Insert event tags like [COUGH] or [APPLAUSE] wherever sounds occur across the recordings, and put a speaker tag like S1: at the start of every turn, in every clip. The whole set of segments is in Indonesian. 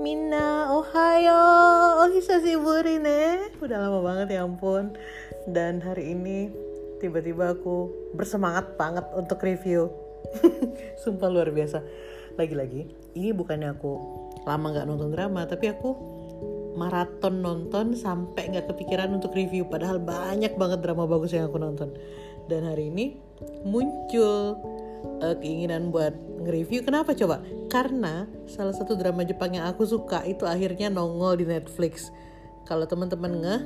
S1: Mina, ohayo, ohisashiburi ne. Udah lama banget ya ampun. Dan hari ini tiba-tiba aku bersemangat banget untuk review. [LAUGHS] Sumpah luar biasa. Lagi-lagi, ini bukannya aku lama nggak nonton drama, tapi aku maraton nonton sampai nggak kepikiran untuk review. Padahal banyak banget drama bagus yang aku nonton. Dan hari ini muncul uh, keinginan buat nge-review. Kenapa coba? Karena salah satu drama Jepang yang aku suka itu akhirnya nongol di Netflix. Kalau teman-teman nge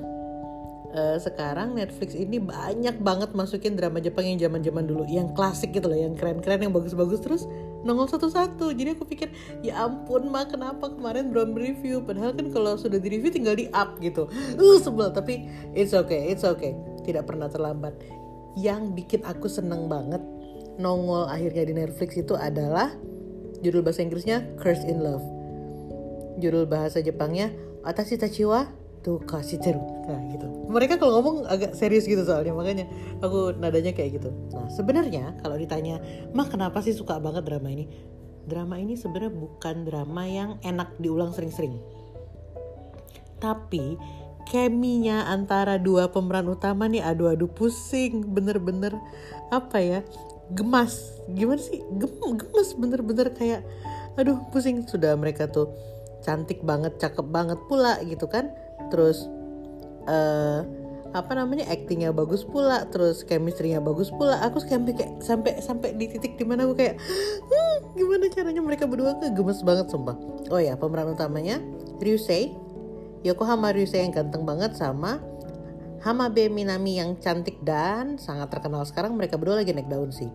S1: uh, sekarang Netflix ini banyak banget masukin drama Jepang yang zaman-zaman dulu, yang klasik gitu loh, yang keren-keren, yang bagus-bagus terus nongol satu-satu. Jadi aku pikir, ya ampun mah kenapa kemarin belum review? Padahal kan kalau sudah di review tinggal di up gitu. Uh sebel, tapi it's okay, it's okay. Tidak pernah terlambat. Yang bikin aku seneng banget nongol akhirnya di Netflix itu adalah judul bahasa Inggrisnya Cursed in Love. Judul bahasa Jepangnya Atashi Tachiwa Tukashiteru. Nah gitu. Mereka kalau ngomong agak serius gitu soalnya makanya aku nadanya kayak gitu. Nah sebenarnya kalau ditanya, mah kenapa sih suka banget drama ini? Drama ini sebenarnya bukan drama yang enak diulang sering-sering. Tapi keminya antara dua pemeran utama nih adu-adu pusing bener-bener apa ya gemas. Gimana sih? Gem, gemes bener-bener kayak aduh pusing. Sudah mereka tuh cantik banget cakep banget pula gitu kan. Terus uh, apa namanya actingnya bagus pula terus chemistry-nya bagus pula. Aku sampai kayak sampai sampai di titik di mana aku kayak hm, gimana caranya mereka berdua ke? Gemes banget sumpah. Oh ya pemeran utamanya Ryusei. Yokohama Ryusei yang ganteng banget sama Hamabe Minami yang cantik dan sangat terkenal sekarang mereka berdua lagi naik daun sih.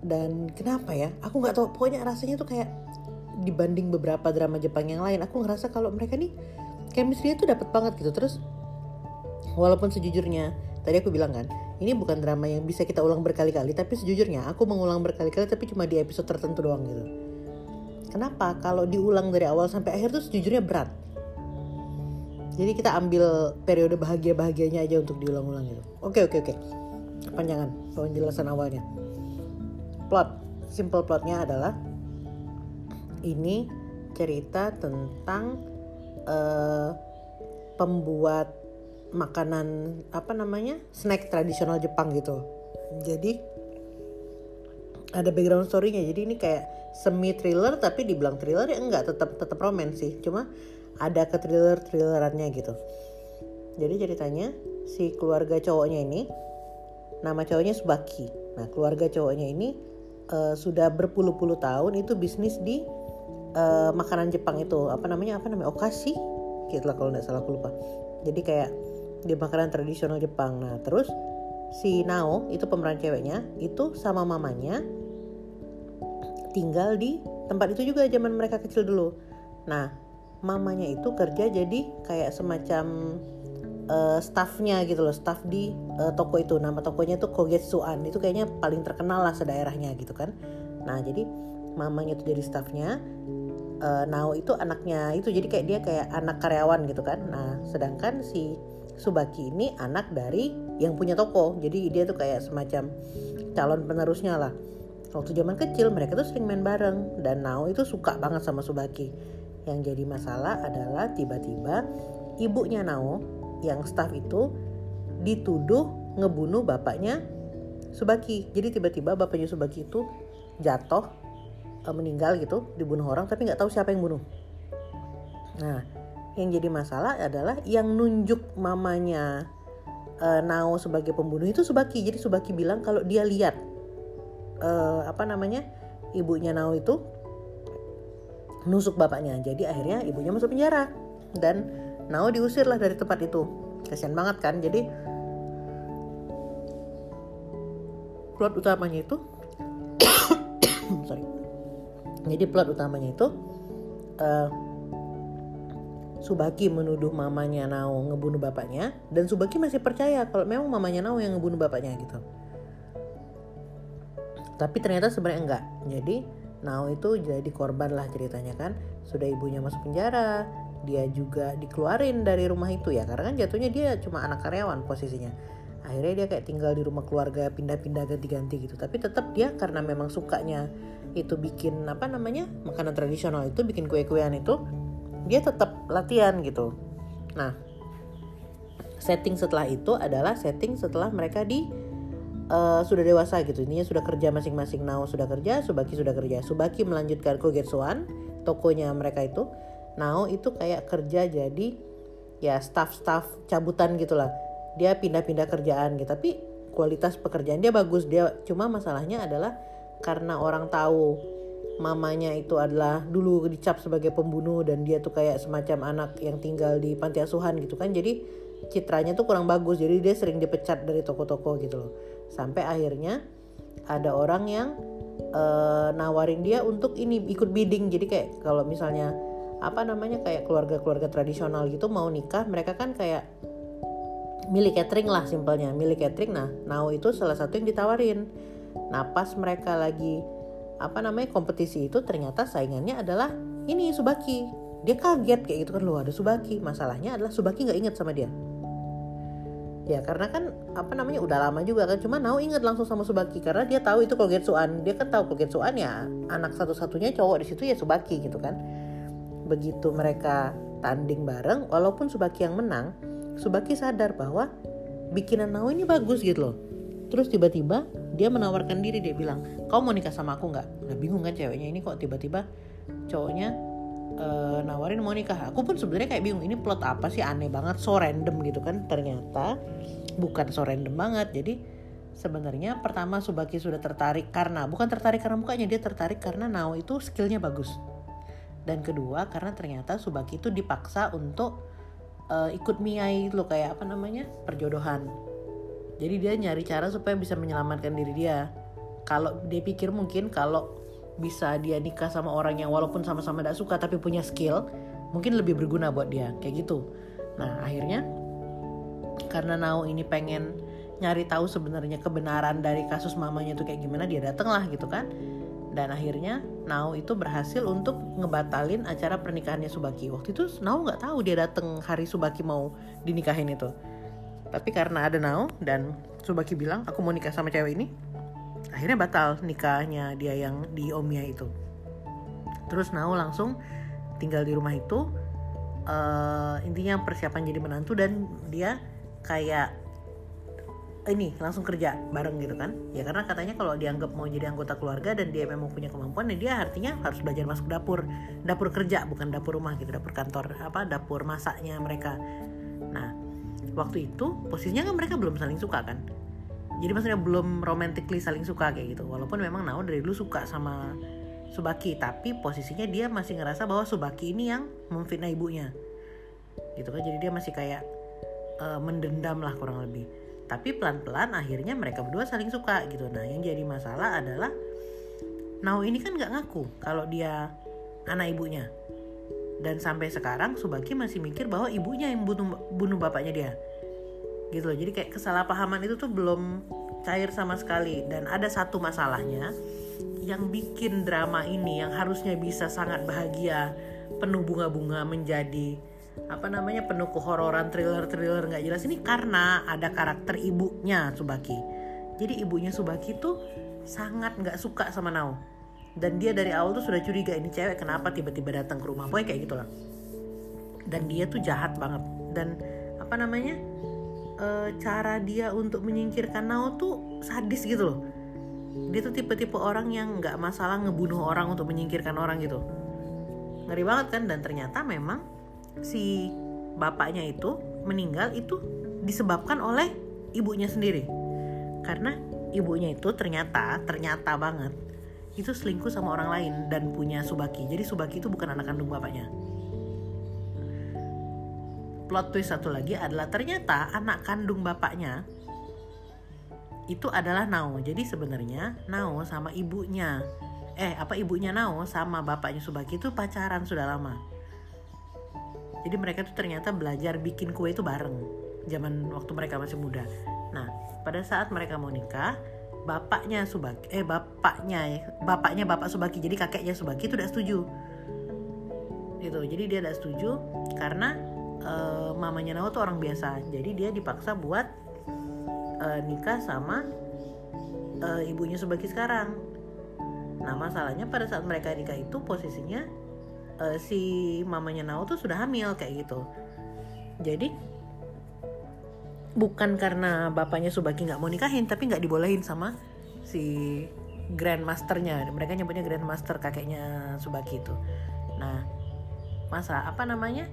S1: Dan kenapa ya? Aku nggak tahu pokoknya rasanya tuh kayak dibanding beberapa drama Jepang yang lain aku ngerasa kalau mereka nih chemistry-nya tuh dapat banget gitu. Terus walaupun sejujurnya tadi aku bilang kan ini bukan drama yang bisa kita ulang berkali-kali tapi sejujurnya aku mengulang berkali-kali tapi cuma di episode tertentu doang gitu. Kenapa? Kalau diulang dari awal sampai akhir tuh sejujurnya berat jadi kita ambil periode bahagia-bahagianya aja untuk diulang-ulang gitu. Oke oke oke. Panjangan penjelasan awalnya. Plot, simple plotnya adalah ini cerita tentang uh, pembuat makanan apa namanya snack tradisional Jepang gitu. Jadi ada background story-nya. Jadi ini kayak semi thriller tapi dibilang thriller ya enggak tetap tetap. Cuma ada ke thriller thrillerannya gitu. Jadi ceritanya si keluarga cowoknya ini nama cowoknya Subaki. Nah keluarga cowoknya ini uh, sudah berpuluh-puluh tahun itu bisnis di uh, makanan Jepang itu. Apa namanya? Apa namanya? Okashi? Gitu lah kalau nggak salah aku lupa. Jadi kayak di makanan tradisional Jepang. Nah terus si Nao itu pemeran ceweknya itu sama mamanya tinggal di tempat itu juga zaman mereka kecil dulu. Nah mamanya itu kerja jadi kayak semacam uh, staffnya gitu loh staff di uh, toko itu. Nama tokonya tuh Kogetsuan. Itu kayaknya paling terkenal lah sedaerahnya gitu kan. Nah jadi mamanya itu jadi staffnya uh, Nao itu anaknya itu. Jadi kayak dia kayak anak karyawan gitu kan. Nah sedangkan si Subaki ini anak dari yang punya toko. Jadi dia tuh kayak semacam calon penerusnya lah. Waktu zaman kecil mereka tuh sering main bareng. Dan Nao itu suka banget sama Subaki yang jadi masalah adalah tiba-tiba ibunya Nao yang staff itu dituduh ngebunuh bapaknya Subaki. Jadi tiba-tiba bapaknya Subaki itu jatuh e, meninggal gitu, dibunuh orang tapi nggak tahu siapa yang bunuh. Nah, yang jadi masalah adalah yang nunjuk mamanya uh, Nao sebagai pembunuh itu Subaki. Jadi Subaki bilang kalau dia lihat uh, apa namanya ibunya Nao itu nusuk bapaknya. Jadi akhirnya ibunya masuk penjara dan Nao diusir lah dari tempat itu. Kasian banget kan. Jadi plot utamanya itu [COUGHS] sorry. Jadi plot utamanya itu uh, Subaki menuduh mamanya Nao ngebunuh bapaknya dan Subaki masih percaya kalau memang mamanya Nao yang ngebunuh bapaknya gitu. Tapi ternyata sebenarnya enggak. Jadi Nao itu jadi korban lah ceritanya kan. Sudah ibunya masuk penjara, dia juga dikeluarin dari rumah itu ya karena kan jatuhnya dia cuma anak karyawan posisinya. akhirnya dia kayak tinggal di rumah keluarga pindah-pindah ganti-ganti gitu tapi tetap dia karena memang sukanya itu bikin apa namanya makanan tradisional itu bikin kue-kuean itu dia tetap latihan gitu nah setting setelah itu adalah setting setelah mereka di uh, sudah dewasa gitu. Intinya sudah kerja masing-masing. Nao sudah kerja Subaki sudah kerja. Subaki melanjutkan Kogetsuan tokonya mereka itu. Nao itu kayak kerja jadi ya staff-staff cabutan gitulah. Dia pindah-pindah kerjaan gitu. Tapi kualitas pekerjaan dia bagus. Dia cuma masalahnya adalah karena orang tahu mamanya itu adalah dulu dicap sebagai pembunuh dan dia tuh kayak semacam anak yang tinggal di panti asuhan gitu kan. Jadi citranya tuh kurang bagus. Jadi dia sering dipecat dari toko-toko gitu loh sampai akhirnya ada orang yang uh, nawarin dia untuk ini ikut bidding. Jadi kayak kalau misalnya apa namanya kayak keluarga-keluarga tradisional gitu mau nikah mereka kan kayak milik catering lah simpelnya. Milik catering nah now itu salah satu yang ditawarin. Nah pas mereka lagi apa namanya kompetisi itu ternyata saingannya adalah ini Subaki. Dia kaget kayak gitu kan loh ada Subaki. Masalahnya adalah Subaki nggak inget sama dia ya karena kan apa namanya udah lama juga kan cuma Nao inget langsung sama Subaki karena dia tahu itu Kogetsuan dia kan tahu Kogetsuan ya anak satu-satunya cowok di situ ya Subaki gitu kan begitu mereka tanding bareng walaupun Subaki yang menang Subaki sadar bahwa bikinan Nao ini bagus gitu loh. Terus tiba-tiba dia menawarkan diri dia bilang, kau mau nikah sama aku nggak? Nah bingung kan ceweknya ini kok tiba-tiba cowoknya uh, nawarin mau nikah. Aku pun sebenarnya kayak bingung ini plot apa sih aneh banget, so random gitu kan. Ternyata bukan so random banget. Jadi sebenarnya pertama Subaki sudah tertarik karena bukan tertarik karena mukanya dia tertarik karena Nao itu skillnya bagus. Dan kedua karena ternyata Subaki itu dipaksa untuk uh, ikut miai lo kayak apa namanya perjodohan jadi dia nyari cara supaya bisa menyelamatkan diri dia kalau dia pikir mungkin kalau bisa dia nikah sama orang yang walaupun sama-sama tidak suka tapi punya skill mungkin lebih berguna buat dia kayak gitu. Nah akhirnya karena Nao ini pengen nyari tahu sebenarnya kebenaran dari kasus mamanya tuh kayak gimana dia dateng lah gitu kan. Dan akhirnya Nao itu berhasil untuk ngebatalin acara pernikahannya Subaki. Waktu itu Nao nggak tahu dia dateng hari Subaki mau dinikahin itu. Tapi karena ada Nao dan Subaki bilang aku mau nikah sama cewek ini akhirnya batal nikahnya dia yang di Omiya itu. Terus Nao langsung tinggal di rumah itu uh, intinya persiapan jadi menantu dan dia kayak ini langsung kerja bareng gitu kan. Ya karena katanya kalau dianggap mau jadi anggota keluarga dan dia memang punya kemampuan ya dia artinya harus belajar masuk dapur. Dapur kerja bukan dapur rumah gitu dapur kantor apa dapur masaknya mereka. Nah waktu itu posisinya kan mereka belum saling suka kan jadi maksudnya belum romantically saling suka kayak gitu. Walaupun memang Nao dari dulu suka sama Subaki tapi posisinya dia masih ngerasa bahwa Subaki ini yang memfitnah ibunya. Gitu kan jadi dia masih kayak uh, mendendam lah kurang lebih. Tapi pelan-pelan akhirnya mereka berdua saling suka gitu. Nah yang jadi masalah adalah Nao ini kan nggak ngaku kalau dia anak ibunya. Dan sampai sekarang Subaki masih mikir bahwa ibunya yang bunuh, bunuh bapaknya dia gitu loh jadi kayak kesalahpahaman itu tuh belum cair sama sekali dan ada satu masalahnya yang bikin drama ini yang harusnya bisa sangat bahagia penuh bunga-bunga menjadi apa namanya penuh kehororan thriller-thriller nggak jelas ini karena ada karakter ibunya Subaki. Jadi ibunya Subaki tuh sangat nggak suka sama Nao. Dan dia dari awal tuh sudah curiga ini cewek kenapa tiba-tiba datang ke rumah. Pokoknya kayak gitulah. Dan dia tuh jahat banget. Dan apa namanya? E, cara dia untuk menyingkirkan Nao tuh sadis gitu loh. Dia tuh tipe-tipe orang yang nggak masalah ngebunuh orang untuk menyingkirkan orang gitu. Ngeri banget kan dan ternyata memang si bapaknya itu meninggal itu disebabkan oleh ibunya sendiri karena ibunya itu ternyata ternyata banget itu selingkuh sama orang lain dan punya Subaki jadi Subaki itu bukan anak kandung bapaknya plot twist satu lagi adalah ternyata anak kandung bapaknya itu adalah Nao. Jadi sebenarnya Nao sama ibunya. Eh apa ibunya Nao sama bapaknya Subaki itu pacaran sudah lama. Jadi mereka tuh ternyata belajar bikin kue itu bareng zaman waktu mereka masih muda. Nah pada saat mereka mau nikah bapaknya Subaki eh bapaknya bapaknya bapak Subaki jadi kakeknya Subaki itu udah setuju. Itu jadi dia tidak setuju karena uh, mamanya Nao tuh orang biasa. Jadi dia dipaksa buat uh, nikah sama uh, ibunya Subaki sekarang. Nah masalahnya pada saat mereka nikah itu posisinya uh, si mamanya Nao tuh sudah hamil kayak gitu. Jadi bukan karena bapaknya Subaki nggak mau nikahin tapi nggak dibolehin sama si grandmasternya. Mereka nyebutnya grandmaster kakeknya Subaki itu. Nah masa apa namanya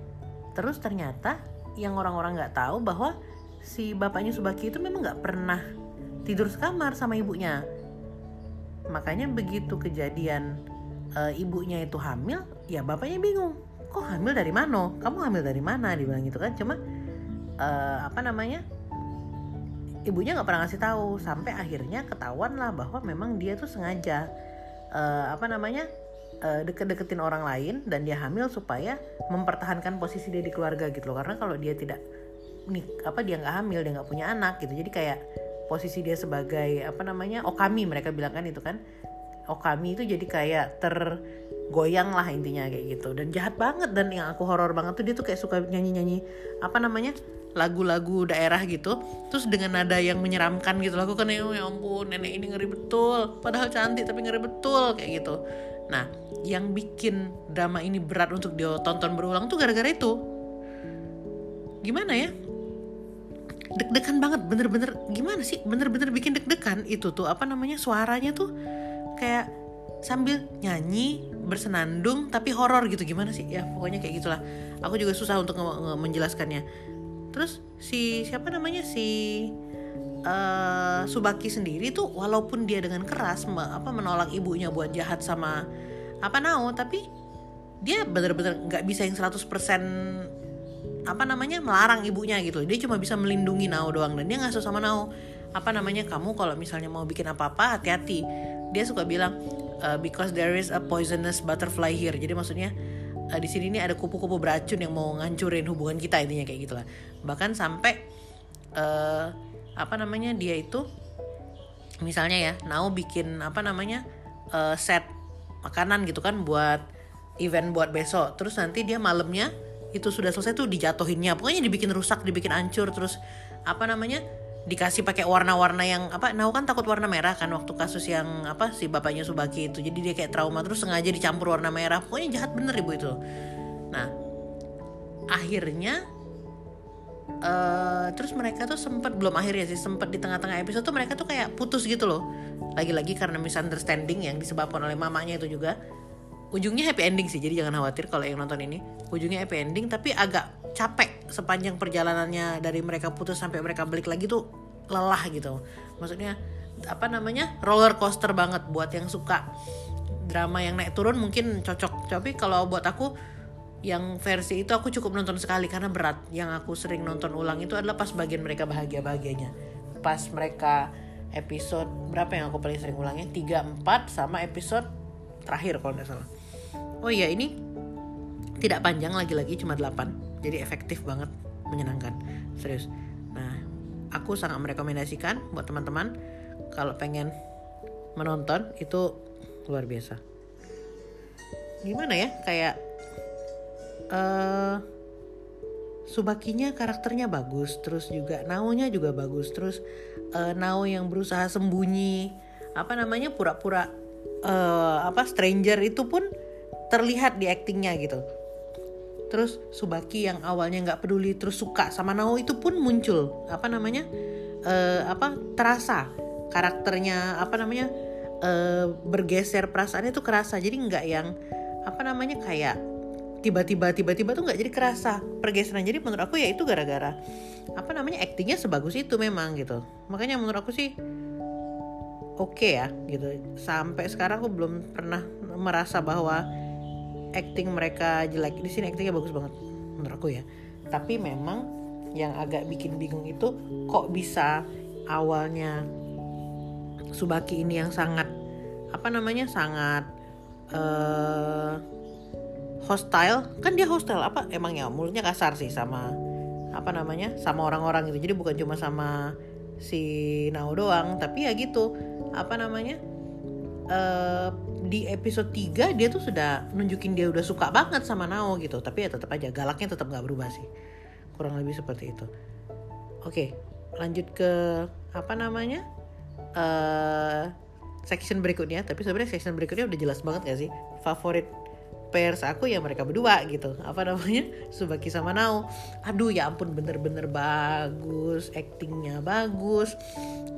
S1: terus ternyata yang orang-orang nggak tahu bahwa si bapaknya Subaki itu memang nggak pernah tidur sekamar sama ibunya. Makanya begitu kejadian e, ibunya itu hamil ya bapaknya bingung. Kok hamil dari mana kamu hamil dari mana? Dibilang gitu kan. Cuma e, apa namanya? Ibunya nggak pernah ngasih tahu. Sampai akhirnya ketahuan lah bahwa memang dia tuh sengaja e, apa namanya uh, deket-deketin orang lain dan dia hamil supaya mempertahankan posisi dia di keluarga gitu loh. Karena kalau dia tidak nih apa dia nggak hamil dia nggak punya anak gitu. Jadi kayak posisi dia sebagai apa namanya okami mereka bilang kan itu kan. Okami itu jadi kayak tergoyang lah intinya kayak gitu. Dan jahat banget dan yang aku horor banget tuh dia tuh kayak suka nyanyi nyanyi apa namanya lagu-lagu daerah gitu. Terus dengan nada yang menyeramkan gitu. Aku kan ya ampun nenek ini ngeri betul. Padahal cantik tapi ngeri betul kayak gitu nah yang bikin drama ini berat untuk dia tonton berulang tuh gara-gara itu. Gimana ya? Deg-degan banget bener-bener. Gimana sih bener-bener bikin deg-degan? Itu tuh apa namanya suaranya tuh kayak sambil nyanyi bersenandung tapi horor gitu. Gimana sih? Ya pokoknya kayak gitulah. Aku juga susah untuk menjelaskannya. Terus si siapa namanya? Si uh, Subaki sendiri tuh walaupun dia dengan keras apa menolak ibunya buat jahat sama apa Nao tapi dia bener-bener nggak bisa yang 100% apa namanya melarang ibunya gitu dia cuma bisa melindungi Nao doang dan dia nggak sama Nao. Apa namanya kamu kalau misalnya mau bikin apa-apa hati-hati. Dia suka bilang uh, because there is a poisonous butterfly here. Jadi maksudnya uh, di sini ini ada kupu-kupu beracun yang mau ngancurin hubungan kita intinya kayak gitulah. Bahkan sampai uh, apa namanya dia itu misalnya ya Nao bikin apa namanya uh, set makanan gitu kan buat event buat besok. Terus nanti dia malamnya itu sudah selesai tuh dijatuhinnya. Pokoknya dibikin rusak dibikin hancur terus apa namanya dikasih pakai warna-warna yang apa Nau kan takut warna merah kan waktu kasus yang apa si bapaknya Subaki itu. Jadi dia kayak trauma terus sengaja dicampur warna merah. Pokoknya jahat bener ibu itu. Nah akhirnya uh, terus mereka tuh sempat belum akhirnya sih sempat di tengah-tengah episode tuh mereka tuh kayak putus gitu loh. Lagi-lagi karena misunderstanding yang disebabkan oleh mamanya itu juga. Ujungnya happy ending sih jadi jangan khawatir kalau yang nonton ini. Ujungnya happy ending tapi agak capek sepanjang perjalanannya dari mereka putus sampai mereka balik lagi tuh lelah gitu. Maksudnya apa namanya roller coaster banget. Buat yang suka drama yang naik turun mungkin cocok. Tapi kalau buat aku yang versi itu aku cukup nonton sekali karena berat. Yang aku sering nonton ulang itu adalah pas bagian mereka bahagia bahagianya pas mereka episode berapa yang aku paling sering ulangnya? 3, 4 sama episode terakhir kalau nggak salah. Oh iya ini tidak panjang lagi-lagi cuma 8 jadi efektif banget menyenangkan. Serius. Nah aku sangat merekomendasikan buat teman-teman kalau pengen menonton itu luar biasa. Gimana ya? Kayak uh, Subakinya karakternya bagus, terus juga Naonya juga bagus, terus uh, Nao yang berusaha sembunyi, apa namanya pura-pura uh, apa stranger itu pun terlihat di aktingnya gitu. Terus Subaki yang awalnya nggak peduli terus suka sama Nao itu pun muncul apa namanya uh, apa terasa karakternya apa namanya uh, bergeser perasaan itu kerasa. Jadi nggak yang apa namanya kayak tiba-tiba tiba-tiba tuh nggak jadi kerasa pergeseran. Jadi menurut aku ya itu gara-gara apa namanya aktingnya sebagus itu memang gitu. Makanya menurut aku sih oke okay ya gitu. Sampai sekarang aku belum pernah merasa bahwa acting mereka jelek. Di sini actingnya bagus banget menurut aku ya. Tapi memang yang agak bikin bingung itu kok bisa awalnya Subaki ini yang sangat apa namanya sangat uh, hostile. Kan dia hostile apa? Emang ya mulutnya kasar sih sama apa namanya? Sama orang-orang gitu. Jadi bukan cuma sama si Nao doang. Tapi ya gitu apa namanya? Uh, di episode 3 dia tuh sudah nunjukin dia udah suka banget sama Nao gitu. Tapi ya tetap aja galaknya tetap nggak berubah sih. Kurang lebih seperti itu. Oke lanjut ke apa namanya? Uh, section berikutnya. Tapi sebenarnya section berikutnya udah jelas banget gak sih? Favorit pairs aku ya mereka berdua gitu. Apa namanya? Subaki sama Nao. Aduh ya ampun bener-bener bagus actingnya bagus.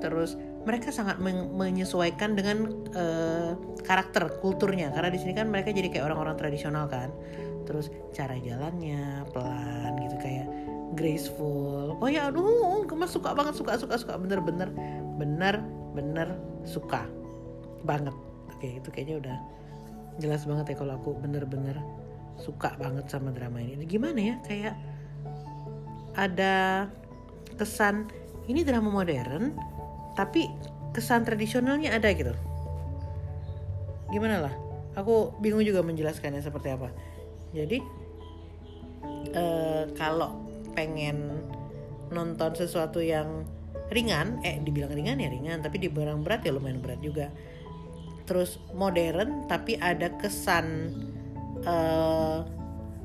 S1: Terus mereka sangat men menyesuaikan dengan uh, karakter kulturnya. Karena di sini kan mereka jadi kayak orang-orang tradisional kan. Terus cara jalannya pelan gitu kayak graceful. Oh ya aduh gemas suka banget suka suka suka. Bener-bener bener bener suka banget. Oke itu kayaknya udah jelas banget ya kalau aku bener-bener suka banget sama drama ini. Gimana ya kayak ada kesan ini drama modern tapi kesan tradisionalnya ada gitu. Gimana lah? Aku bingung juga menjelaskannya seperti apa. Jadi uh, kalau pengen nonton sesuatu yang ringan, eh dibilang ringan ya ringan, tapi dibilang berat ya lumayan berat juga terus modern tapi ada kesan uh,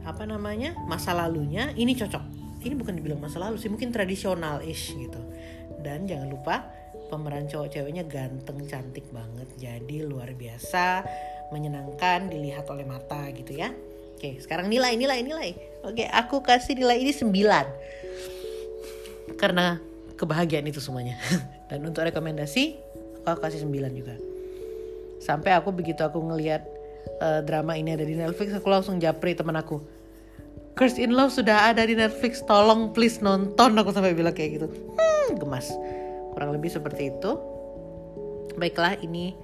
S1: apa namanya masa lalunya ini cocok. Ini bukan dibilang masa lalu sih mungkin tradisional ish gitu. Dan jangan lupa pemeran cowok ceweknya ganteng cantik banget jadi luar biasa menyenangkan dilihat oleh mata gitu ya. Oke sekarang nilai nilai nilai. Oke aku kasih nilai ini 9 karena kebahagiaan itu semuanya. [LAUGHS] Dan untuk rekomendasi aku kasih 9 juga sampai aku begitu aku ngelihat uh, drama ini ada di Netflix aku langsung japri teman aku. Curse in Love sudah ada di Netflix tolong please nonton aku sampai bilang kayak gitu. Hmm, gemas. Kurang lebih seperti itu. Baiklah ini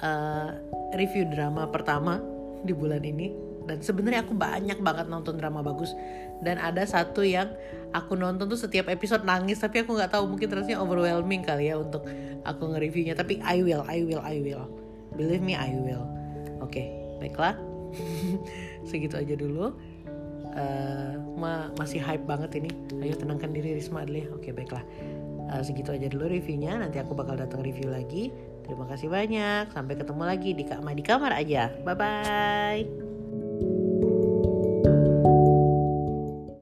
S1: uh, review drama pertama di bulan ini. Dan sebenarnya aku banyak banget nonton drama bagus. Dan ada satu yang aku nonton tuh setiap episode nangis tapi aku nggak tahu mungkin terusnya overwhelming kali ya untuk aku nge-reviewnya. Tapi I will I will I will Believe me, I will. Oke, okay, baiklah. [LAUGHS] Segitu aja dulu. Uh, ma masih hype banget ini. Ayo tenangkan diri Risma dulu ya. Oke, okay, baiklah. Uh, segitu aja dulu reviewnya. Nanti aku bakal datang review lagi. Terima kasih banyak. Sampai ketemu lagi di kamar di kamar aja. Bye bye.